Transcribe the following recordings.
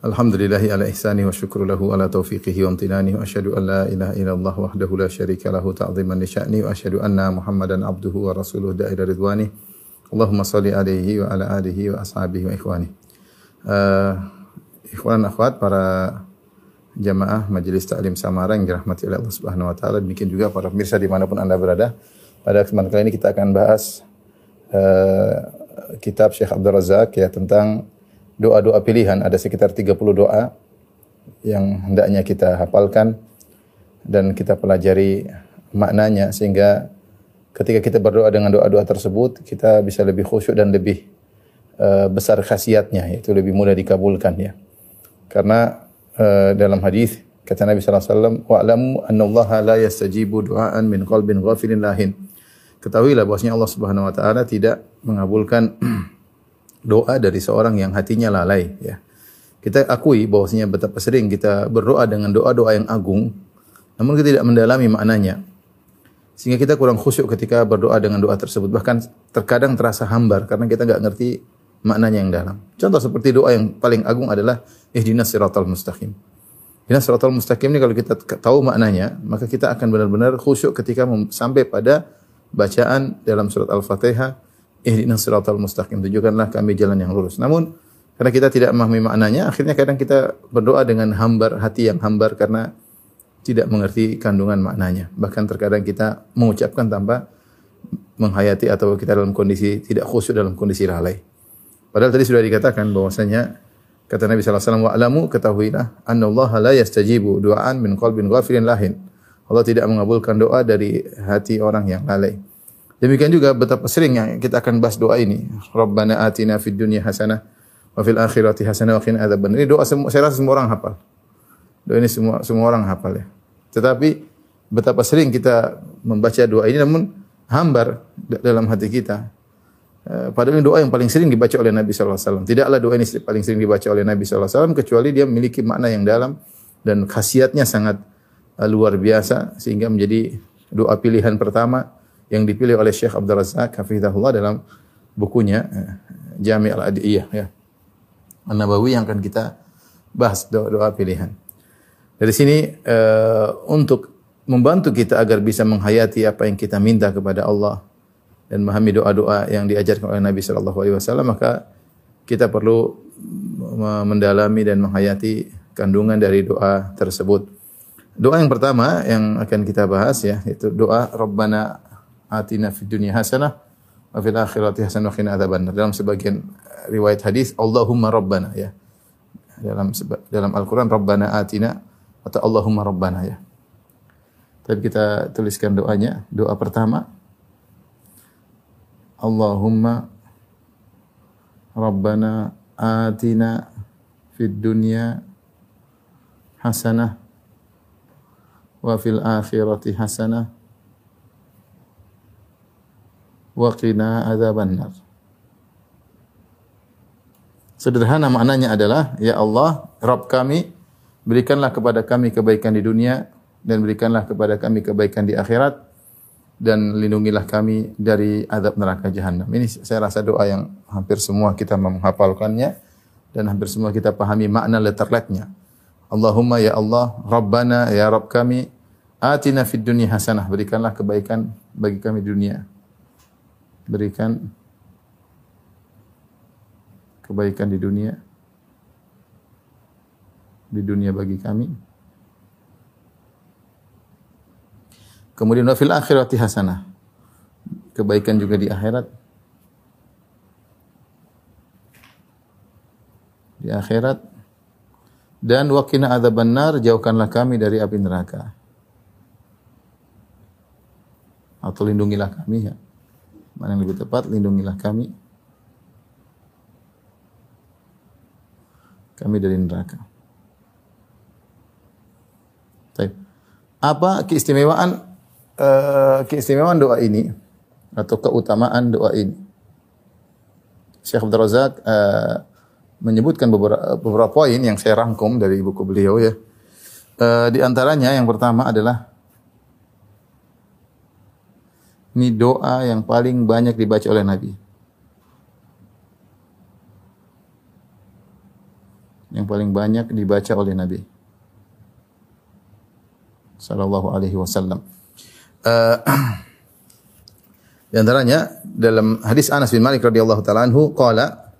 Alhamdulillahi ala ihsani wa syukru lahu ala taufiqihi wa amtinani wa asyhadu an la ilaha illallah wahdahu la syarika lahu ta'ziman li wa asyhadu anna Muhammadan abduhu wa rasuluhu da'ila ridwani. Allahumma salli alaihi wa ala alihi wa ashabihi wa ikhwani. Uh, ikhwan akhwat para jamaah Majelis Taklim Samara yang dirahmati oleh Allah Subhanahu wa taala demikian juga para pemirsa di mana pun Anda berada. Pada kesempatan kali ini kita akan bahas uh, kitab Syekh Abdul Razak ya tentang doa-doa pilihan ada sekitar 30 doa yang hendaknya kita hafalkan dan kita pelajari maknanya sehingga ketika kita berdoa dengan doa-doa tersebut kita bisa lebih khusyuk dan lebih uh, besar khasiatnya yaitu lebih mudah dikabulkan ya. Karena uh, dalam hadis kata Nabi sallallahu alaihi wasallam wa'lamu annallaha la yastajibu du'aan min qalbin ghafilin lahin. Ketahuilah bahwasanya Allah Subhanahu wa taala tidak mengabulkan doa dari seorang yang hatinya lalai ya. Kita akui bahwasanya betapa sering kita berdoa dengan doa-doa yang agung namun kita tidak mendalami maknanya. Sehingga kita kurang khusyuk ketika berdoa dengan doa tersebut. Bahkan terkadang terasa hambar karena kita nggak ngerti maknanya yang dalam. Contoh seperti doa yang paling agung adalah ihdinas siratal mustaqim. Ihdinas siratal mustaqim ini kalau kita tahu maknanya, maka kita akan benar-benar khusyuk ketika sampai pada bacaan dalam surat Al-Fatihah ihdinas siratal mustaqim tunjukkanlah kami jalan yang lurus. Namun karena kita tidak memahami maknanya, akhirnya kadang kita berdoa dengan hambar hati yang hambar karena tidak mengerti kandungan maknanya. Bahkan terkadang kita mengucapkan tanpa menghayati atau kita dalam kondisi tidak khusyuk dalam kondisi lalai. Padahal tadi sudah dikatakan bahwasanya kata Nabi sallallahu alaihi wasallam wa'lamu ketahuilah annallaha la yastajibu du'aan min qalbin ghafilin lahin. Allah tidak mengabulkan doa dari hati orang yang lalai. Demikian juga betapa sering yang kita akan bahas doa ini. Rabbana atina fid dunya hasanah wa fil akhirati hasanah wa qina adzaban. Ini doa semua saya rasa semua orang hafal. Doa ini semua semua orang hafal ya. Tetapi betapa sering kita membaca doa ini namun hambar dalam hati kita. Padahal ini doa yang paling sering dibaca oleh Nabi sallallahu alaihi wasallam. Tidaklah doa ini paling sering dibaca oleh Nabi sallallahu alaihi wasallam kecuali dia memiliki makna yang dalam dan khasiatnya sangat luar biasa sehingga menjadi doa pilihan pertama yang dipilih oleh Syekh Abdul Razak hafizahullah dalam bukunya Jami' al-Adiyah ya. An-Nabawi yang akan kita bahas doa-doa pilihan. Dari sini uh, untuk membantu kita agar bisa menghayati apa yang kita minta kepada Allah dan memahami doa-doa yang diajarkan oleh Nabi sallallahu alaihi wasallam maka kita perlu mendalami dan menghayati kandungan dari doa tersebut. Doa yang pertama yang akan kita bahas ya itu doa Rabbana atina fid dunya hasanah wa fil akhirati hasanah wa qina adzabannar. Dalam sebagian riwayat hadis Allahumma rabbana ya. Dalam dalam Al-Qur'an Rabbana atina atau Allahumma rabbana ya. Tapi kita tuliskan doanya. Doa pertama Allahumma rabbana atina fid dunya hasanah wa fil akhirati hasanah wa qina adzabannar. Sederhana maknanya adalah ya Allah, Rabb kami, berikanlah kepada kami kebaikan di dunia dan berikanlah kepada kami kebaikan di akhirat dan lindungilah kami dari azab neraka jahanam. Ini saya rasa doa yang hampir semua kita menghafalkannya dan hampir semua kita pahami makna letter-letternya. Allahumma ya Allah, Rabbana ya Rabb kami, atina fid dunya hasanah, berikanlah kebaikan bagi kami di dunia. Berikan kebaikan di dunia di dunia bagi kami. Kemudian wa fil akhirati hasanah. Kebaikan juga di akhirat. Di akhirat dan waqina adzabannar jauhkanlah kami dari api neraka. Atau lindungilah kami ya. Mana yang lebih tepat lindungilah kami kami dari neraka. Baik. Apa keistimewaan eh, keistimewaan doa ini atau keutamaan doa ini. Syekh Abdul Razak eh, menyebutkan beberapa, beberapa poin yang saya rangkum dari buku beliau ya. Eh, di antaranya yang pertama adalah ini doa yang paling banyak dibaca oleh Nabi. Yang paling banyak dibaca oleh Nabi. Sallallahu alaihi wasallam. Eh, di antaranya dalam hadis Anas bin Malik radhiyallahu taala anhu qala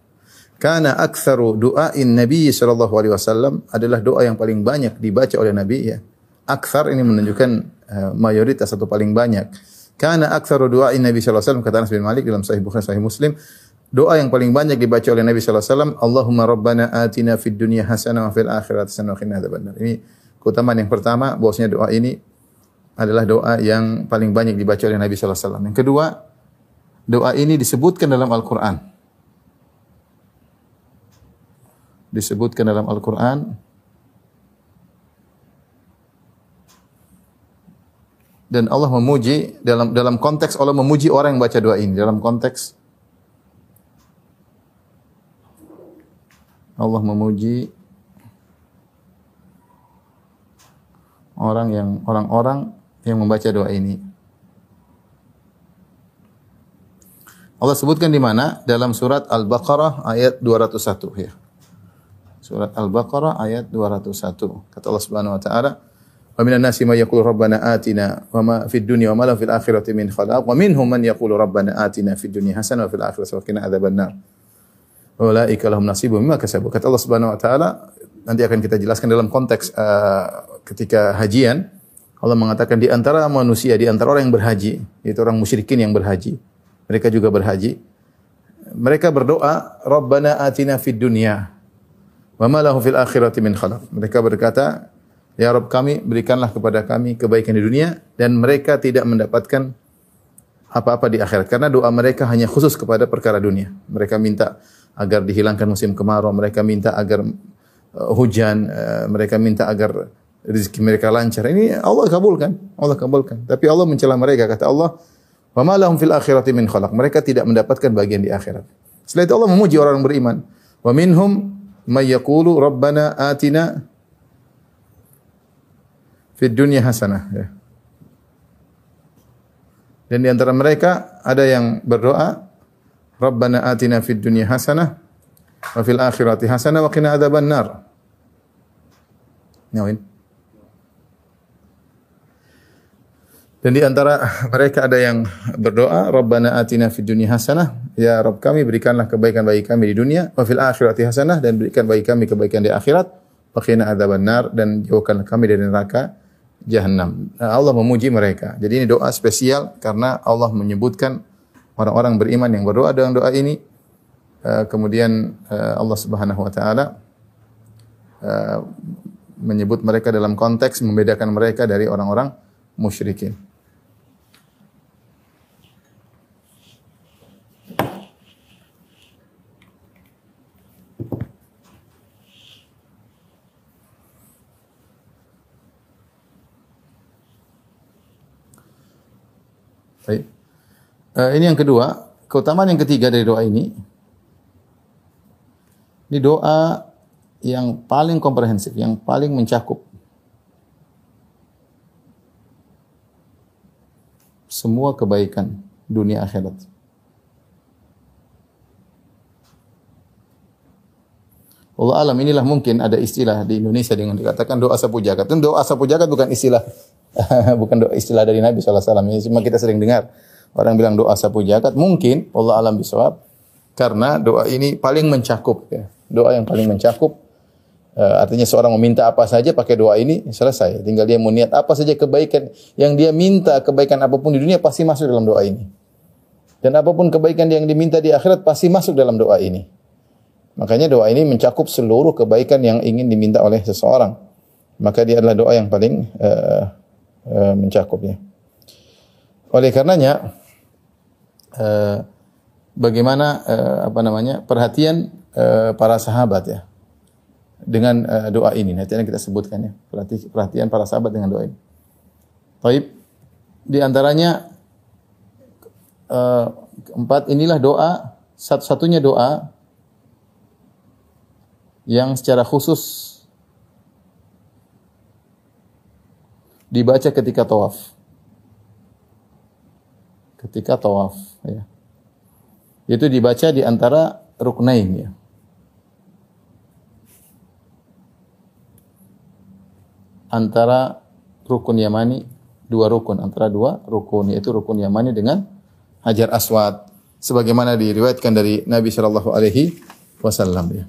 kana aktsaru du'ain Nabi sallallahu alaihi wasallam adalah doa yang paling banyak dibaca oleh Nabi ya. Aktsar ini menunjukkan uh, mayoritas atau paling banyak. Kana aktsaru du'ain Nabi sallallahu alaihi wasallam kata Anas bin Malik dalam Sahih Bukhari Sahih Muslim doa yang paling banyak dibaca oleh Nabi sallallahu alaihi wasallam Allahumma rabbana atina fid dunya hasanah wa fil akhirati hasanah wa qina adzabannar. Ini keutamaan yang pertama bahwasanya doa ini adalah doa yang paling banyak dibaca oleh Nabi sallallahu alaihi wasallam. Yang kedua, doa ini disebutkan dalam Al-Qur'an. Disebutkan dalam Al-Qur'an dan Allah memuji dalam dalam konteks Allah memuji orang yang baca doa ini dalam konteks Allah memuji orang yang orang-orang yang membaca doa ini. Allah sebutkan di mana? Dalam surat Al-Baqarah ayat 201 ya. Surat Al-Baqarah ayat 201. Kata Allah Subhanahu wa taala, "Wa minan nasi may yaqulu rabbana atina wa ma fid dunya wa ma lahu fil akhirati min khalaq wa minhum man yaqulu rabbana atina fid dunya hasanah wa fil akhirati wa qina adzabannar." Ulaika lahum nasibun mimma kasabu. Kata Allah Subhanahu wa taala, nanti akan kita jelaskan dalam konteks uh, ketika hajian Allah mengatakan di antara manusia, di antara orang yang berhaji, yaitu orang musyrikin yang berhaji, mereka juga berhaji. Mereka berdoa, Rabbana atina fid dunya wa ma lahu fil akhirati min khalaq. Mereka berkata, Ya Rabb kami, berikanlah kepada kami kebaikan di dunia dan mereka tidak mendapatkan apa-apa di akhirat karena doa mereka hanya khusus kepada perkara dunia. Mereka minta agar dihilangkan musim kemarau, mereka minta agar uh, hujan, uh, mereka minta agar rezeki mereka lancar. Ini Allah kabulkan, Allah kabulkan. Tapi Allah mencela mereka kata Allah, "Wa ma fil akhirati min khalaq." Mereka tidak mendapatkan bagian di akhirat. Setelah itu Allah memuji orang beriman. Wa minhum may atina fid dunya hasanah ya. Dan di antara mereka ada yang berdoa, Rabbana atina fid dunya hasanah wa fil akhirati hasanah wa qina adzaban. Nyawin. Dan di antara mereka ada yang berdoa, Rabbana atina fid dunya hasanah, ya Rabb kami berikanlah kebaikan bagi kami di dunia, wa fil akhirati hasanah dan berikan bagi kami kebaikan di akhirat, wa qina adzaban dan jauhkanlah kami dari neraka jahanam. Allah memuji mereka. Jadi ini doa spesial karena Allah menyebutkan orang-orang beriman yang berdoa dengan doa ini. Uh, kemudian uh, Allah Subhanahu wa taala uh, menyebut mereka dalam konteks membedakan mereka dari orang-orang musyrikin. Baik. Uh, ini yang kedua, keutamaan yang ketiga dari doa ini. Ini doa yang paling komprehensif, yang paling mencakup semua kebaikan dunia akhirat. Allah alam inilah mungkin ada istilah di Indonesia dengan dikatakan doa sapu jagat. Dan doa sapu jagat bukan istilah bukan doa istilah dari Nabi SAW. Ini cuma kita sering dengar orang bilang doa sapu jagat. Mungkin Allah alam bisawab karena doa ini paling mencakup ya. Doa yang paling mencakup Uh, artinya seorang meminta apa saja pakai doa ini selesai. Tinggal dia mau niat apa saja kebaikan yang dia minta kebaikan apa pun di dunia pasti masuk dalam doa ini. Dan apa pun kebaikan yang diminta di akhirat pasti masuk dalam doa ini. Makanya doa ini mencakup seluruh kebaikan yang ingin diminta oleh seseorang. Maka dia adalah doa yang paling uh, uh, mencakupnya. Oleh karenanya uh, bagaimana uh, apa namanya perhatian para sahabat ya dengan doa ini. Nanti kita sebutkan ya. Perhatian para sahabat dengan doa ini. Taib. di antaranya eh, empat inilah doa satu-satunya doa yang secara khusus dibaca ketika tawaf. Ketika tawaf, ya. Itu dibaca di antara ruknain ya. Antara rukun Yamani dua rukun antara dua rukun yaitu rukun Yamani dengan Hajar Aswad sebagaimana diriwayatkan dari Nabi Shallallahu alaihi wasallam ya.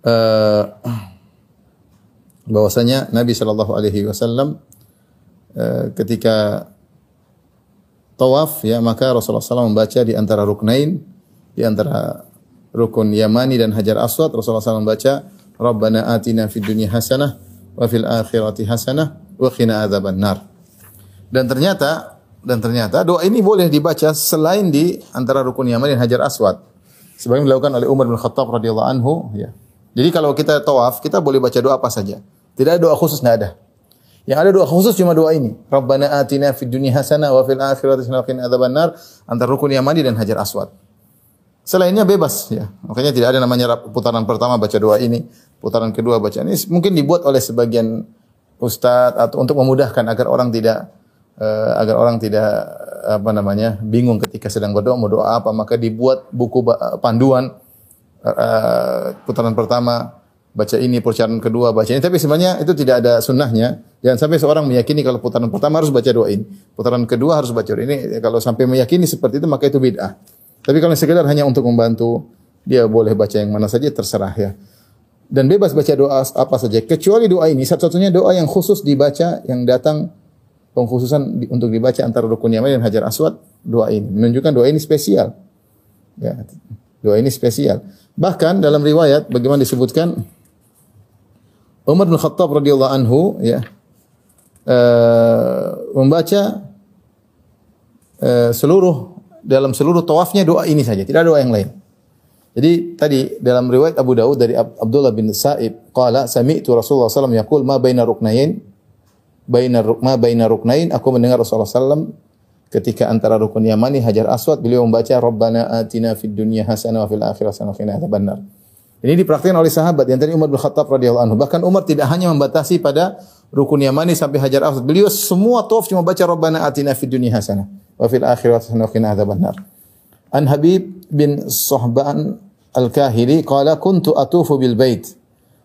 Uh, bahwasanya Nabi Shallallahu alaihi wasallam uh, ketika tawaf ya maka Rasulullah SAW membaca di antara ruknain di antara rukun Yamani dan Hajar Aswad Rasulullah SAW membaca Rabbana atina fid dunya hasanah wa fil akhirati hasanah wa qina adzaban nar. Dan ternyata dan ternyata doa ini boleh dibaca selain di antara rukun Yaman dan Hajar Aswad. Sebagaimana dilakukan oleh Umar bin Khattab radhiyallahu anhu, ya. Jadi kalau kita tawaf, kita boleh baca doa apa saja. Tidak ada doa khusus, tidak ada. Yang ada doa khusus cuma doa ini. Rabbana atina fid dunya hasanah wa fil akhirati hasanah wa qina adzabannar antara rukun Yamani dan Hajar Aswad. Selainnya bebas ya. Makanya tidak ada namanya putaran pertama baca doa ini, putaran kedua baca ini. Mungkin dibuat oleh sebagian ustadz atau untuk memudahkan agar orang tidak uh, agar orang tidak apa namanya bingung ketika sedang berdoa mau doa apa maka dibuat buku panduan uh, putaran pertama baca ini putaran kedua baca ini. Tapi sebenarnya itu tidak ada sunnahnya. Jangan sampai seorang meyakini kalau putaran pertama harus baca doa ini. Putaran kedua harus baca ini. Kalau sampai meyakini seperti itu maka itu bid'ah. Tapi kalau sekedar hanya untuk membantu dia boleh baca yang mana saja terserah ya. Dan bebas baca doa apa saja. Kecuali doa ini. Satu-satunya doa yang khusus dibaca yang datang pengkhususan untuk dibaca antara rukun Yaman dan Hajar Aswad doa ini. Menunjukkan doa ini spesial. Ya. Doa ini spesial. Bahkan dalam riwayat bagaimana disebutkan Umar bin Khattab radhiyallahu anhu ya uh, membaca uh, seluruh dalam seluruh tawafnya doa ini saja tidak doa yang lain. Jadi tadi dalam riwayat Abu Dawud dari Abdullah bin Sa'ib qala sami'tu Rasulullah sallallahu alaihi wasallam yaqul ma baina ruknain baina ma baina ruknain aku mendengar Rasulullah sallallahu ketika antara rukun Yamani Hajar Aswad beliau membaca Rabbana atina fid dunya hasanah wa fil akhirati hasanah wa qina adzabannar. Ini dipraktikkan oleh sahabat yang tadi Umar bin Khattab radhiyallahu anhu. Bahkan Umar tidak hanya membatasi pada rukun Yamani sampai Hajar Aswad. Beliau semua tawaf cuma baca Rabbana atina fid dunya hasanah wa fil akhirati hasanah wa qina adzabannar. An Habib bin Suhban Al-Kahili qala kuntu atufu bil bait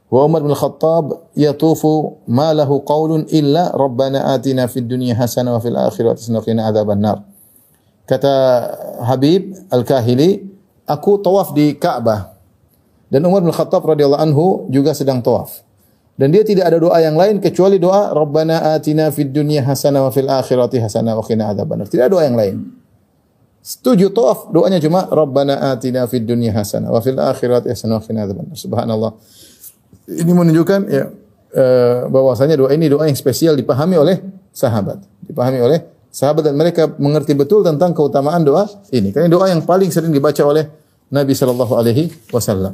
wa Umar bin Khattab yatufu ma lahu qaulun illa rabbana atina fid dunya hasanah wa fil akhirati hasanah wa qina adzaban nar. Kata Habib Al-Kahili, aku tawaf di Ka'bah. Dan Umar bin Khattab radhiyallahu anhu juga sedang tawaf. Dan dia tidak ada doa yang lain kecuali doa Rabbana atina fid dunya hasanah wa fil akhirati hasanah wa qina adzabannar. Tidak ada doa yang lain. Setuju tawaf, doanya cuma Rabbana atina fid dunya hasanah wa fil akhirati hasanah wa qina adzabannar. Subhanallah. Ini menunjukkan ya uh, bahwasanya doa ini doa yang spesial dipahami oleh sahabat, dipahami oleh sahabat dan mereka mengerti betul tentang keutamaan doa ini. Karena doa yang paling sering dibaca oleh Nabi sallallahu alaihi wasallam.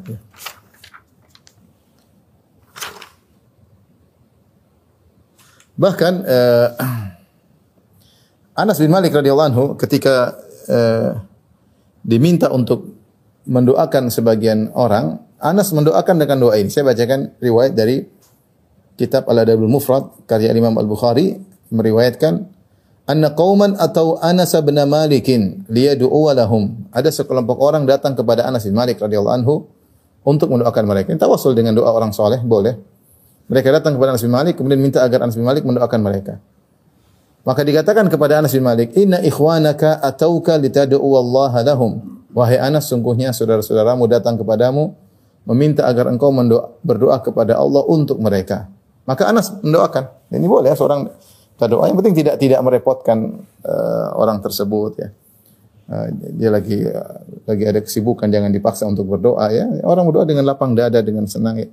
Bahkan uh, Anas bin Malik radhiyallahu anhu ketika eh, diminta untuk mendoakan sebagian orang, Anas mendoakan dengan doa ini. Saya bacakan riwayat dari kitab Al-Adabul Mufrad karya Imam Al-Bukhari meriwayatkan anna qauman atau Anas bin Malikin liyad'u lahum. Ada sekelompok orang datang kepada Anas bin Malik radhiyallahu anhu untuk mendoakan mereka. Ini tawasul dengan doa orang soleh, boleh. Mereka datang kepada Anas bin Malik kemudian minta agar Anas bin Malik mendoakan mereka. Maka dikatakan kepada Anas bin Malik, "Inna ikhwanaka atauka litad'u Allah lahum." Wahai Anas, sungguhnya saudara-saudaramu datang kepadamu meminta agar engkau berdoa kepada Allah untuk mereka. Maka Anas mendoakan. Ini boleh ya seorang doa. Yang penting tidak tidak merepotkan uh, orang tersebut ya. Uh, dia lagi uh, lagi ada kesibukan jangan dipaksa untuk berdoa ya. Orang berdoa dengan lapang dada dengan senang ya.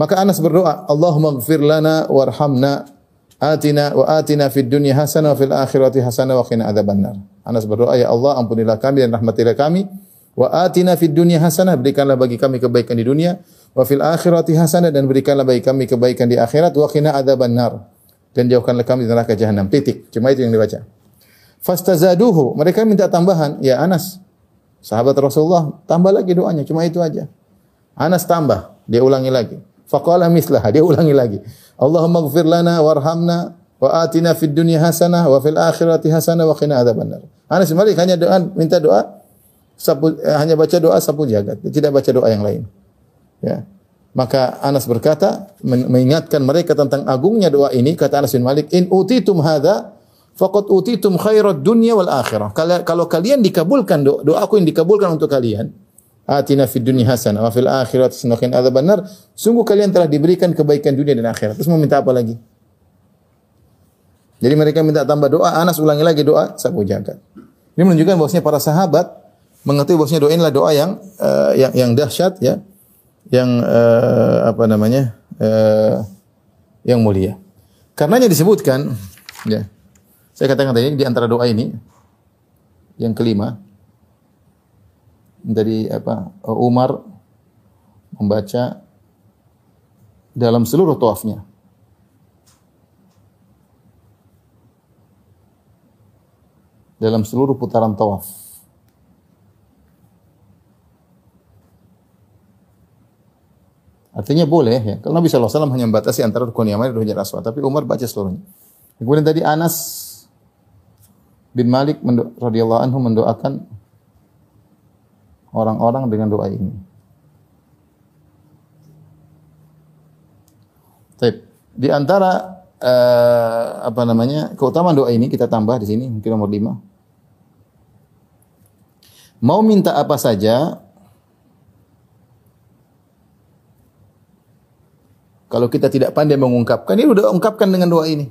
Maka Anas berdoa, Allahumma gfir lana warhamna Atina wa atina fid dunya hasanah wa fil akhirati hasanah wa qina adzabannar. Anas berdoa, ya Allah ampunilah kami dan rahmatilah kami. Wa atina fid dunya hasanah, berikanlah bagi kami kebaikan di dunia. Wa fil akhirati hasanah dan berikanlah bagi kami kebaikan di akhirat. Wa qina adzabannar. Dan jauhkanlah kami dari neraka jahanam. Titik. Cuma itu yang dibaca. Fastazaduhu. Mereka minta tambahan. Ya Anas, sahabat Rasulullah, tambah lagi doanya. Cuma itu aja. Anas tambah. Dia ulangi lagi. Faqala mislah. Dia ulangi lagi. Allahumma gfir lana warhamna wa atina fid dunya hasanah wa fil akhirati hasanah wa qina adzabannar. Anas Malik hanya doa minta doa sapu, eh, hanya baca doa sapu jagat, dia tidak baca doa yang lain. Ya. Maka Anas berkata mengingatkan mereka tentang agungnya doa ini kata Anas bin Malik in utitum hadza faqad utitum khairat dunya wal akhirah. Kalau, kalau kalian dikabulkan doa, doaku yang dikabulkan untuk kalian atina fid dunya hasanah wa fil akhirati hasanah qina adzabannar. Sungguh kalian telah diberikan kebaikan dunia dan akhirat. Terus mau minta apa lagi? Jadi mereka minta tambah doa, Anas ulangi lagi doa sapu jagat. Ini menunjukkan bahwasanya para sahabat mengetahui bahwasanya doa inilah doa yang uh, yang yang dahsyat ya, yang uh, apa namanya? Uh, yang mulia. Karenanya disebutkan ya. Saya katakan tadi di antara doa ini yang kelima dari apa Umar membaca dalam seluruh tawafnya. dalam seluruh putaran tawaf. Artinya boleh ya. Kalau Nabi SAW hanya membatasi antara rukun Yaman dan Hajar Aswad, tapi Umar baca seluruhnya. Kemudian tadi Anas bin Malik radhiyallahu anhu mendoakan orang-orang dengan doa ini. Baik. Di antara uh, apa namanya keutamaan doa ini kita tambah di sini mungkin nomor lima. Mau minta apa saja, kalau kita tidak pandai mengungkapkan, ini udah ungkapkan dengan doa ini.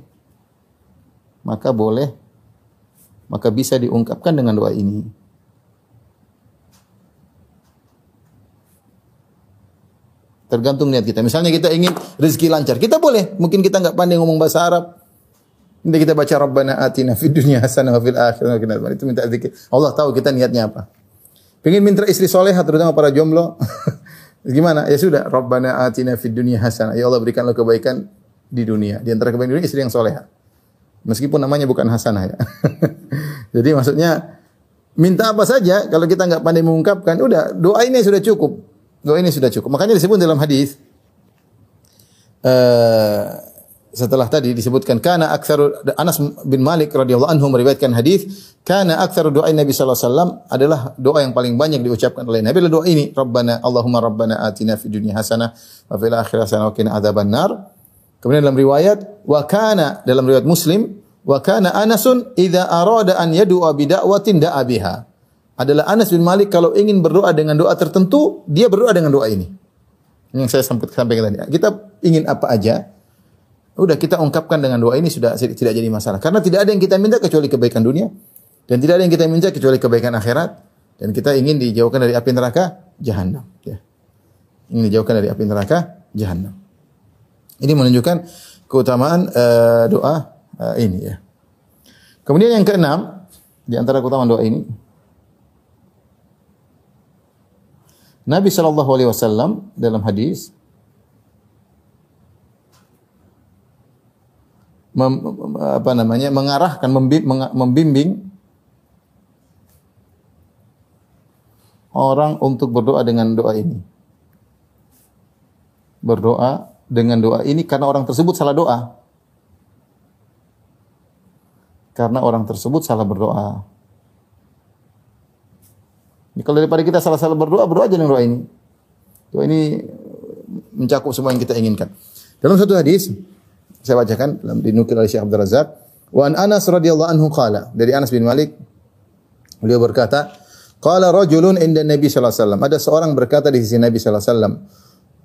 Maka boleh, maka bisa diungkapkan dengan doa ini. Tergantung niat kita. Misalnya kita ingin rezeki lancar, kita boleh. Mungkin kita nggak pandai ngomong bahasa Arab, Nanti kita baca Rabbana atina fid dunya hasanah wa fil akhirati Itu minta zikir. Allah tahu kita niatnya apa. Pengen minta istri soleha terutama para jomblo. Gimana? Ya sudah, Rabbana atina fid dunya hasanah. Ya Allah berikanlah kebaikan di dunia. Di antara kebaikan di dunia istri yang soleha. Meskipun namanya bukan hasanah ya. Jadi maksudnya minta apa saja kalau kita nggak pandai mengungkapkan, udah doa ini sudah cukup. Doa ini sudah cukup. Makanya disebut dalam hadis uh, setelah tadi disebutkan kana aktsaru Anas bin Malik radhiyallahu anhu meriwayatkan hadis kana aktsaru doa Nabi sallallahu alaihi wasallam adalah doa yang paling banyak diucapkan oleh Nabi adalah doa ini Rabbana Allahumma Rabbana atina fid dunya hasanah wa fil akhirati hasanah wa qina adzabannar kemudian dalam riwayat wa kana dalam riwayat Muslim wa kana Anasun idza arada an yad'a bi da'watin da'a biha. Adalah Anas bin Malik kalau ingin berdoa dengan doa tertentu dia berdoa dengan doa ini. Yang saya sampaikan tadi. Kita ingin apa aja Udah kita ungkapkan dengan doa ini sudah tidak jadi masalah. Karena tidak ada yang kita minta kecuali kebaikan dunia dan tidak ada yang kita minta kecuali kebaikan akhirat dan kita ingin dijauhkan dari api neraka jahanam. Ya. Ingin dijauhkan dari api neraka jahanam. Ini menunjukkan keutamaan uh, doa uh, ini ya. Kemudian yang keenam di antara keutamaan doa ini Nabi Shallallahu Alaihi Wasallam dalam hadis mem, apa namanya mengarahkan membimbing orang untuk berdoa dengan doa ini. Berdoa dengan doa ini karena orang tersebut salah doa. Karena orang tersebut salah berdoa. Ini kalau daripada kita salah-salah berdoa, berdoa aja dengan doa ini. Doa ini mencakup semua yang kita inginkan. Dalam satu hadis, saya bacakan dalam dinukil oleh Syekh Abdul Razak. Wa an Anas radhiyallahu anhu qala, dari Anas bin Malik beliau berkata, qala rajulun inda Nabi sallallahu alaihi wasallam. Ada seorang berkata di sisi Nabi sallallahu alaihi wasallam.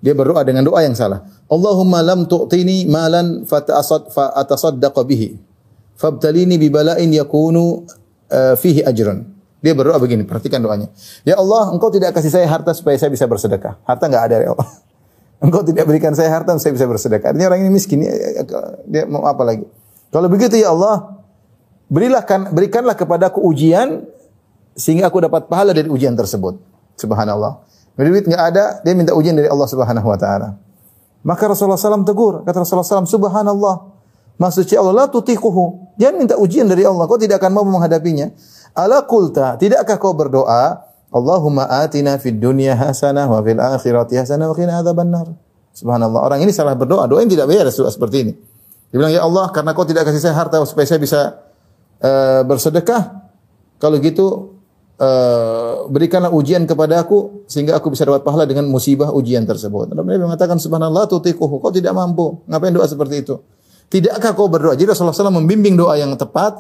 Dia berdoa dengan doa yang salah. Allahumma lam tu'tini malan fata'asad fa'atasaddaqa bihi. Fabtalini bi bala'in yakunu uh, fihi ajrun. Dia berdoa begini, perhatikan doanya. Ya Allah, Engkau tidak kasih saya harta supaya saya bisa bersedekah. Harta enggak ada ya Allah. Engkau tidak berikan saya harta, saya bisa bersedekah. Artinya orang ini miskin, dia mau apa lagi? Kalau begitu ya Allah, berilah kan, berikanlah kepadaku ujian sehingga aku dapat pahala dari ujian tersebut. Subhanallah. Duit nggak ada, dia minta ujian dari Allah Subhanahu wa taala. Maka Rasulullah SAW tegur, kata Rasulullah SAW, Subhanallah, suci Allah la tutiquhu. Jangan minta ujian dari Allah, kau tidak akan mampu menghadapinya. Ala qulta, tidakkah kau berdoa, Allahumma atina fid dunya hasanah wa fil akhirati hasanah wa qina adzabannar. Subhanallah. Orang ini salah berdoa, doa yang tidak beres doa seperti ini. Dia bilang, "Ya Allah, karena kau tidak kasih saya harta supaya saya bisa uh, bersedekah, kalau gitu uh, berikanlah ujian kepada aku sehingga aku bisa dapat pahala dengan musibah ujian tersebut." Nabi mengatakan, "Subhanallah, tutiquhu." Kau tidak mampu. Ngapain doa seperti itu? Tidakkah kau berdoa? Jadi Rasulullah SAW membimbing doa yang tepat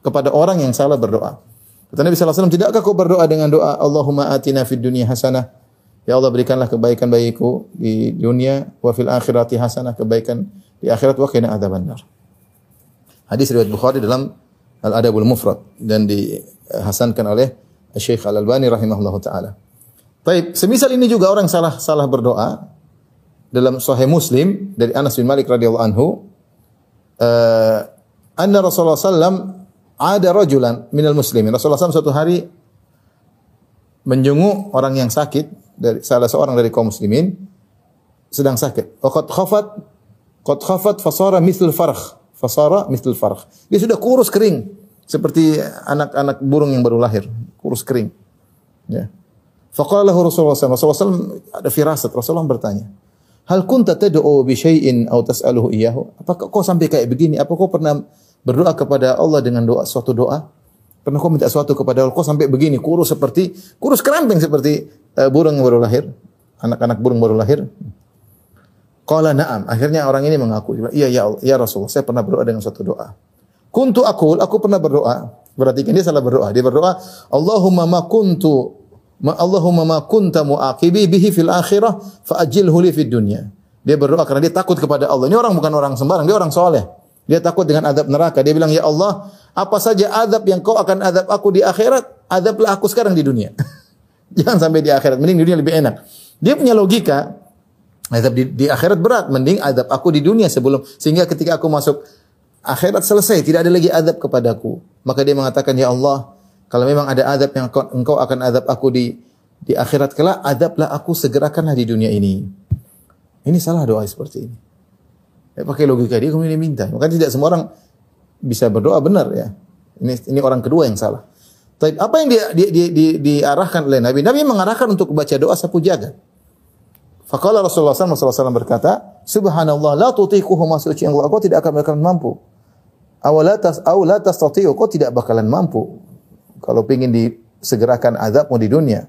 kepada orang yang salah berdoa. Kata Nabi SAW, tidakkah kau berdoa dengan doa Allahumma atina fid dunya hasanah. Ya Allah berikanlah kebaikan bagiku di dunia wa fil akhirati hasanah kebaikan di akhirat wa qina adzabannar. Hadis riwayat Bukhari dalam Al-Adabul Mufrad dan dihasankan oleh Syekh Al-Albani rahimahullah taala. Baik, semisal ini juga orang salah salah berdoa dalam Sahih Muslim dari Anas bin Malik radhiyallahu anhu uh, anna Rasulullah sallam ada rajulan minal muslimin. Rasulullah SAW suatu hari menjenguk orang yang sakit dari salah seorang dari kaum muslimin sedang sakit. Qad khafat qad khafat fasara mithlul farkh. Fasara mithlul farkh. Dia sudah kurus kering seperti anak-anak burung yang baru lahir, kurus kering. Ya. Faqala lahu Rasulullah SAW. Rasulullah SAW ada firasat. Rasulullah bertanya, Hal kunta tad'u bi syai'in aw tas'aluhu iyyahu? Apakah kau sampai kayak begini? Apa kau pernah berdoa kepada Allah dengan doa suatu doa? Pernah kau minta sesuatu kepada Allah? Kau sampai begini kurus seperti kurus keramping seperti uh, burung baru lahir, anak-anak burung baru lahir. Qala na'am. Akhirnya orang ini mengaku, iya ya Allah, ya Rasul, saya pernah berdoa dengan suatu doa. Kuntu akul, aku pernah berdoa. Berarti kan dia salah berdoa. Dia berdoa, Allahumma ma kuntu Ma Allahumma ma kunta muaqibi bihi fil akhirah fa ajilhu li fid dunya. Dia berdoa karena dia takut kepada Allah. Ini orang bukan orang sembarang, dia orang soleh. Dia takut dengan adab neraka. Dia bilang, "Ya Allah, apa saja adab yang kau akan adab aku di akhirat, adablah aku sekarang di dunia." Jangan sampai di akhirat, mending di dunia lebih enak. Dia punya logika, adab di, di akhirat berat, mending adab aku di dunia sebelum sehingga ketika aku masuk akhirat selesai, tidak ada lagi adab kepadaku. Maka dia mengatakan, "Ya Allah, kalau memang ada adab yang engkau akan adab aku di di akhirat kelak, adablah aku segerakanlah di dunia ini. Ini salah doa seperti ini. Ya, pakai logika dia kemudian minta. Maka tidak semua orang bisa berdoa benar ya. Ini ini orang kedua yang salah. Tapi apa yang dia, dia, dia, dia, diarahkan oleh Nabi? Nabi mengarahkan untuk baca doa sapu jagat. Faqala Rasulullah SAW berkata, Subhanallah, la tutiquhu ma suci Allah, kau tidak akan bakalan mampu. Awalatas awalatas tati'u, kau tidak bakalan mampu. Kalau ingin disegerakan azabmu di dunia.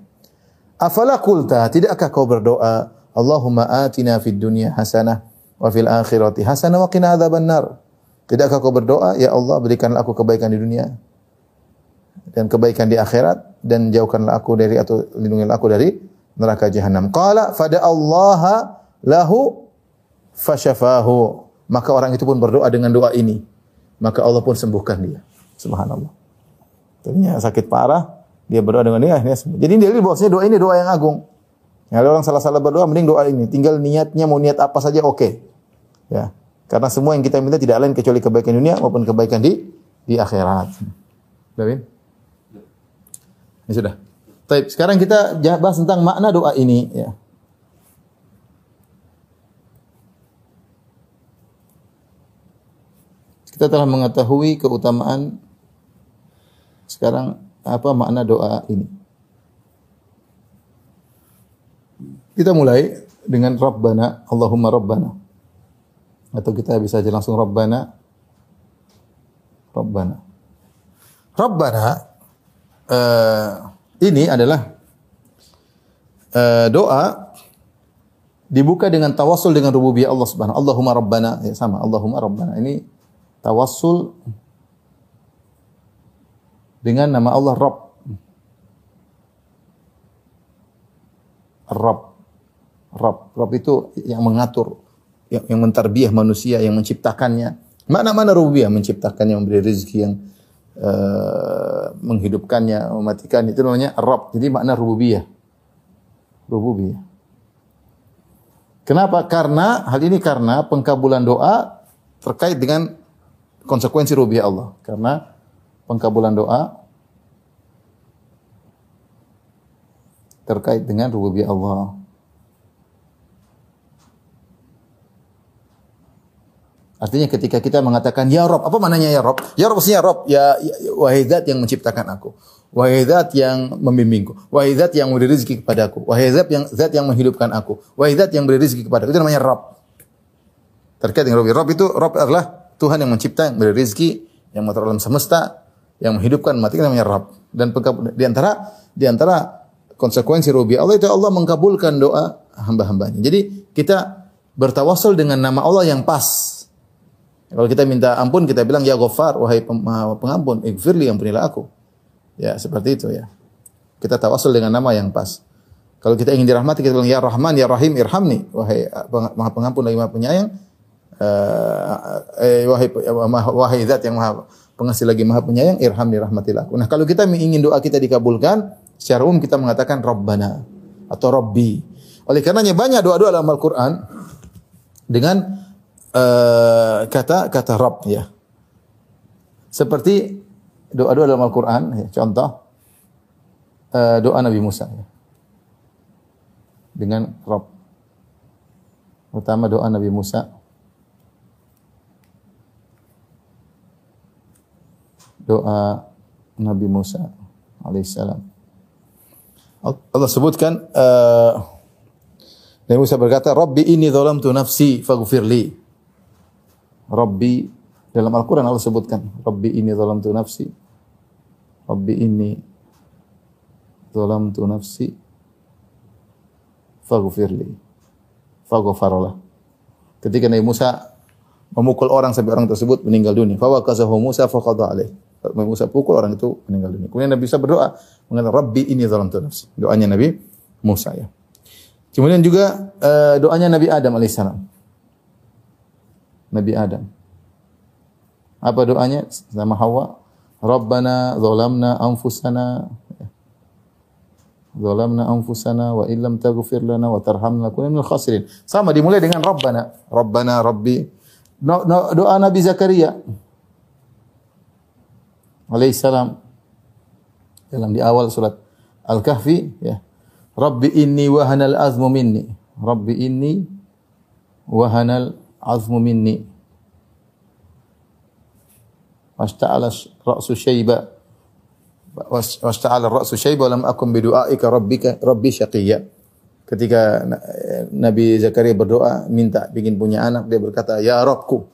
Afala kulta, tidakkah kau berdoa, Allahumma atina fid dunya hasanah wa fil akhirati hasanah wa qina adzaban nar. Tidakkah kau berdoa, ya Allah berikanlah aku kebaikan di dunia dan kebaikan di akhirat dan jauhkanlah aku dari atau lindungilah aku dari neraka jahanam. Qala fada Allah lahu fasyafahu. Maka orang itu pun berdoa dengan doa ini. Maka Allah pun sembuhkan dia. Subhanallah. Tadinya sakit parah, dia berdoa dengan dia akhirnya sembuh. Jadi dia bahwasanya doa ini doa yang agung. Ya, orang salah-salah berdoa mending doa ini. Tinggal niatnya mau niat apa saja oke. Okay. Ya. Karena semua yang kita minta tidak lain kecuali kebaikan dunia maupun kebaikan di di akhirat. Sudah, Ini sudah. Baik, sekarang kita bahas tentang makna doa ini ya. Kita telah mengetahui keutamaan sekarang apa makna doa ini? Kita mulai dengan Rabbana, Allahumma Rabbana. Atau kita bisa aja langsung Rabbana. Rabbana. Rabbana uh, ini adalah uh, doa dibuka dengan tawassul dengan rububiyah Allah Subhanahu. Allahumma Rabbana ya sama Allahumma Rabbana. Ini tawassul dengan nama Allah Rabb. Rabb. Rabb. Rabb itu yang mengatur, yang, yang mentarbiah manusia, yang menciptakannya. Mana-mana rububiyah menciptakannya, memberi rezeki yang uh, menghidupkannya, mematikan itu namanya Rabb. Jadi makna rububiyah. Rububiyah. Kenapa? Karena hal ini karena pengkabulan doa terkait dengan konsekuensi rububiyah Allah. Karena pengkabulan doa terkait dengan rububiyah Allah. Artinya ketika kita mengatakan ya Rob, apa maknanya ya Rob? Ya Rob maksudnya Rob, ya, ya wahai yang menciptakan aku. Wahai zat yang membimbingku. Wahai zat yang memberi rezeki kepadaku. Wahai zat yang zat yang menghidupkan aku. Wahai zat yang memberi rezeki kepadaku. Itu namanya Rob. Terkait dengan Rob. Rob itu Rob adalah Tuhan yang mencipta, yang memberi rezeki, yang mengatur alam semesta, yang menghidupkan mati namanya Rob. Dan di antara di antara konsekuensi rubi Allah itu Allah mengkabulkan doa hamba-hambanya. Jadi kita bertawasul dengan nama Allah yang pas. Kalau kita minta ampun, kita bilang ya Ghaffar, wahai pengampun, ighfirli ampunilah aku. Ya, seperti itu ya. Kita tawasul dengan nama yang pas. Kalau kita ingin dirahmati, kita bilang ya Rahman, ya Rahim, irhamni, wahai Maha Pengampun lagi Maha Penyayang. Uh, eh, wahai wahai zat yang Maha Pengasih lagi Maha Penyayang, irhamni rahmatilah aku. Nah, kalau kita ingin doa kita dikabulkan, secara umum kita mengatakan Rabbana atau Rabbi. Oleh karenanya banyak doa-doa dalam Al-Qur'an dengan uh, kata kata Rabb ya. Seperti doa-doa dalam Al-Qur'an ya, contoh uh, doa Nabi Musa ya. Dengan Rabb. Pertama doa Nabi Musa doa Nabi Musa alaihissalam. Allah sebutkan uh, Nabi Musa berkata, "Rabbi ini zalamtu nafsi faghfirli." Rabbi dalam Al-Qur'an Allah sebutkan, "Rabbi ini zalamtu nafsi." Rabbi ini zalamtu nafsi faghfirli. Faghfaralah. Ketika Nabi Musa memukul orang sampai orang tersebut meninggal dunia, fa waqazahu Musa faqada alaih. Nabi Musa pukul orang itu meninggal dunia. Kemudian Nabi Musa berdoa mengatakan Rabbi ini zalamtu nafsi. Doanya Nabi Musa ya. Kemudian juga uh, doanya Nabi Adam alaihissalam. Nabi Adam. Apa doanya sama Hawa? Rabbana zalamna anfusana Zalamna anfusana wa illam taghfir lana wa tarhamna kunna minal khasirin. Sama dimulai dengan Rabbana. Rabbana Rabbi. No, no, doa Nabi Zakaria alaihissalam dalam di awal surat Al-Kahfi ya. Rabbi inni wahanal azmu minni. Rabbi inni wahanal azmu minni. Wasta'ala ra'su syaiba. Wasta'ala ra'su syaiba lam akun bidu'aika rabbika rabbi syaqiyya. Ketika Nabi Zakaria berdoa minta ingin punya anak dia berkata ya Rabbku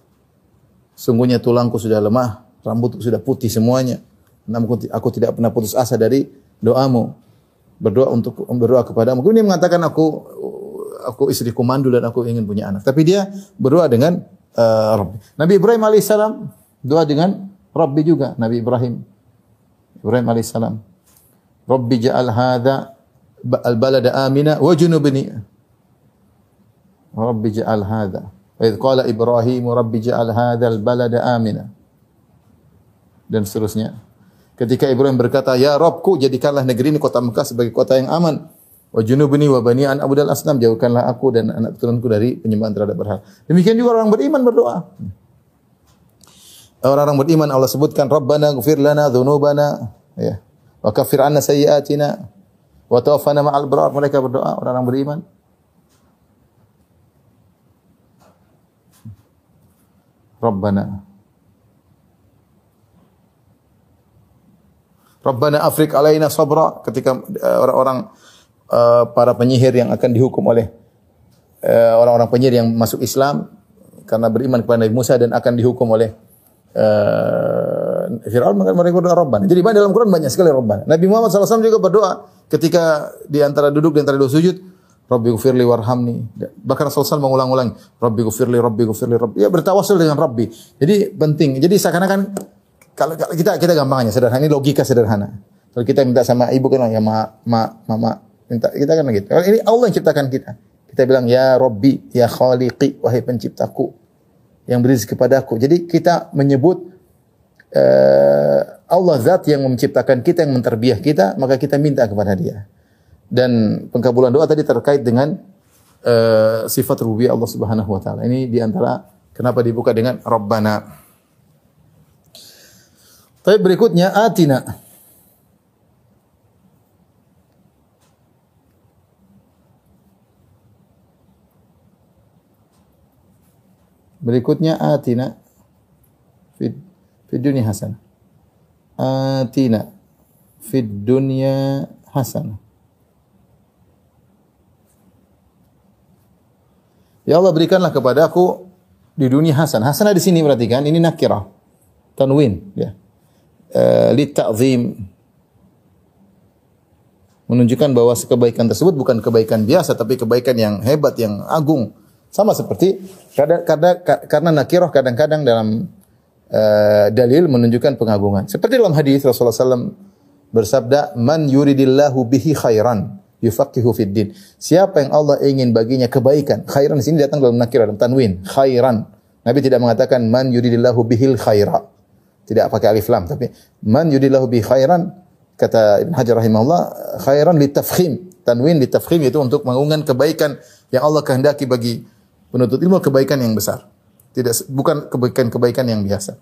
sungguhnya tulangku sudah lemah rambutku sudah putih semuanya namun aku tidak pernah putus asa dari doamu berdoa untuk berdoa kepadamu kemudian dia mengatakan aku aku istriku mandul dan aku ingin punya anak. Tapi dia berdoa dengan uh, Rabbi. Nabi Ibrahim alaihissalam doa dengan Rabbi juga Nabi Ibrahim. Ibrahim alaihissalam. Rabbi ja'al hadha al-balada amina wa junubni. Rabbi ja'al hadha. Wa idh qala Ibrahim Rabbi ja'al hadha al-balada amina. Dan seterusnya. Ketika Ibrahim berkata ya Robku jadikanlah negeri ini kota Mekah sebagai kota yang aman wa junubni wa bani an abudal asnam jauhkanlah aku dan anak turunku dari penyembahan terhadap berhala. Demikian juga orang beriman berdoa. Orang-orang beriman Allah sebutkan Rabbana ghfir lana dhunubana ya. Wa kaffir anna sayyi'atina Wa tawaffana ma'al abrar. Mereka berdoa orang-orang beriman. Rabbana. Rabbana afrik alaina sabra. Ketika uh, orang-orang uh, para penyihir yang akan dihukum oleh uh, orang-orang penyihir yang masuk Islam karena beriman kepada Nabi Musa dan akan dihukum oleh uh, Fir'aun berdoa Rabbana. Jadi dalam Quran banyak sekali Rabbana. Nabi Muhammad SAW juga berdoa ketika di antara duduk di antara dua sujud, Rabbi gufirli warhamni. Bahkan Rasulullah mengulang-ulang, Rabbi gufirli, Rabbi gufirli, Rabbi. Ya bertawasul dengan Rabbi. Jadi penting. Jadi seakan-akan kalau kita kita gampangnya sederhana ini logika sederhana. Kalau kita minta sama ibu kan ya ma, ma, mama minta kita kan gitu. Kalau ini Allah yang ciptakan kita. Kita bilang ya Rabbi, ya Khaliqi, wahai penciptaku yang beri kepadaku. Jadi kita menyebut uh, Allah zat yang menciptakan kita, yang menterbiah kita, maka kita minta kepada dia. Dan pengkabulan doa tadi terkait dengan uh, sifat rububiyah Allah Subhanahu wa taala. Ini di antara kenapa dibuka dengan Rabbana. Tapi berikutnya atina. Berikutnya atina fid fid dunya hasanah. Atina fid dunya hasanah. Ya Allah berikanlah kepada aku di dunia hasan. Hasanah di sini perhatikan ini nakirah. Tanwin ya. Uh, li ta'zim menunjukkan bahwa kebaikan tersebut bukan kebaikan biasa tapi kebaikan yang hebat yang agung. Sama seperti kadang, kadang karena nakirah kadang-kadang dalam uh, dalil menunjukkan pengagungan. Seperti dalam hadis Rasulullah SAW bersabda, "Man yuridillahu bihi khairan." yufaqihu fid din. Siapa yang Allah ingin baginya kebaikan, khairan di sini datang dalam nakir dalam tanwin, khairan. Nabi tidak mengatakan man yuridillahu bihil khaira. Tidak pakai alif lam tapi man yuridillahu bihi khairan kata Ibn Hajar rahimahullah khairan litafkhim. Tanwin litafkhim itu untuk mengungkan kebaikan yang Allah kehendaki bagi penuntut ilmu kebaikan yang besar. Tidak bukan kebaikan-kebaikan yang biasa.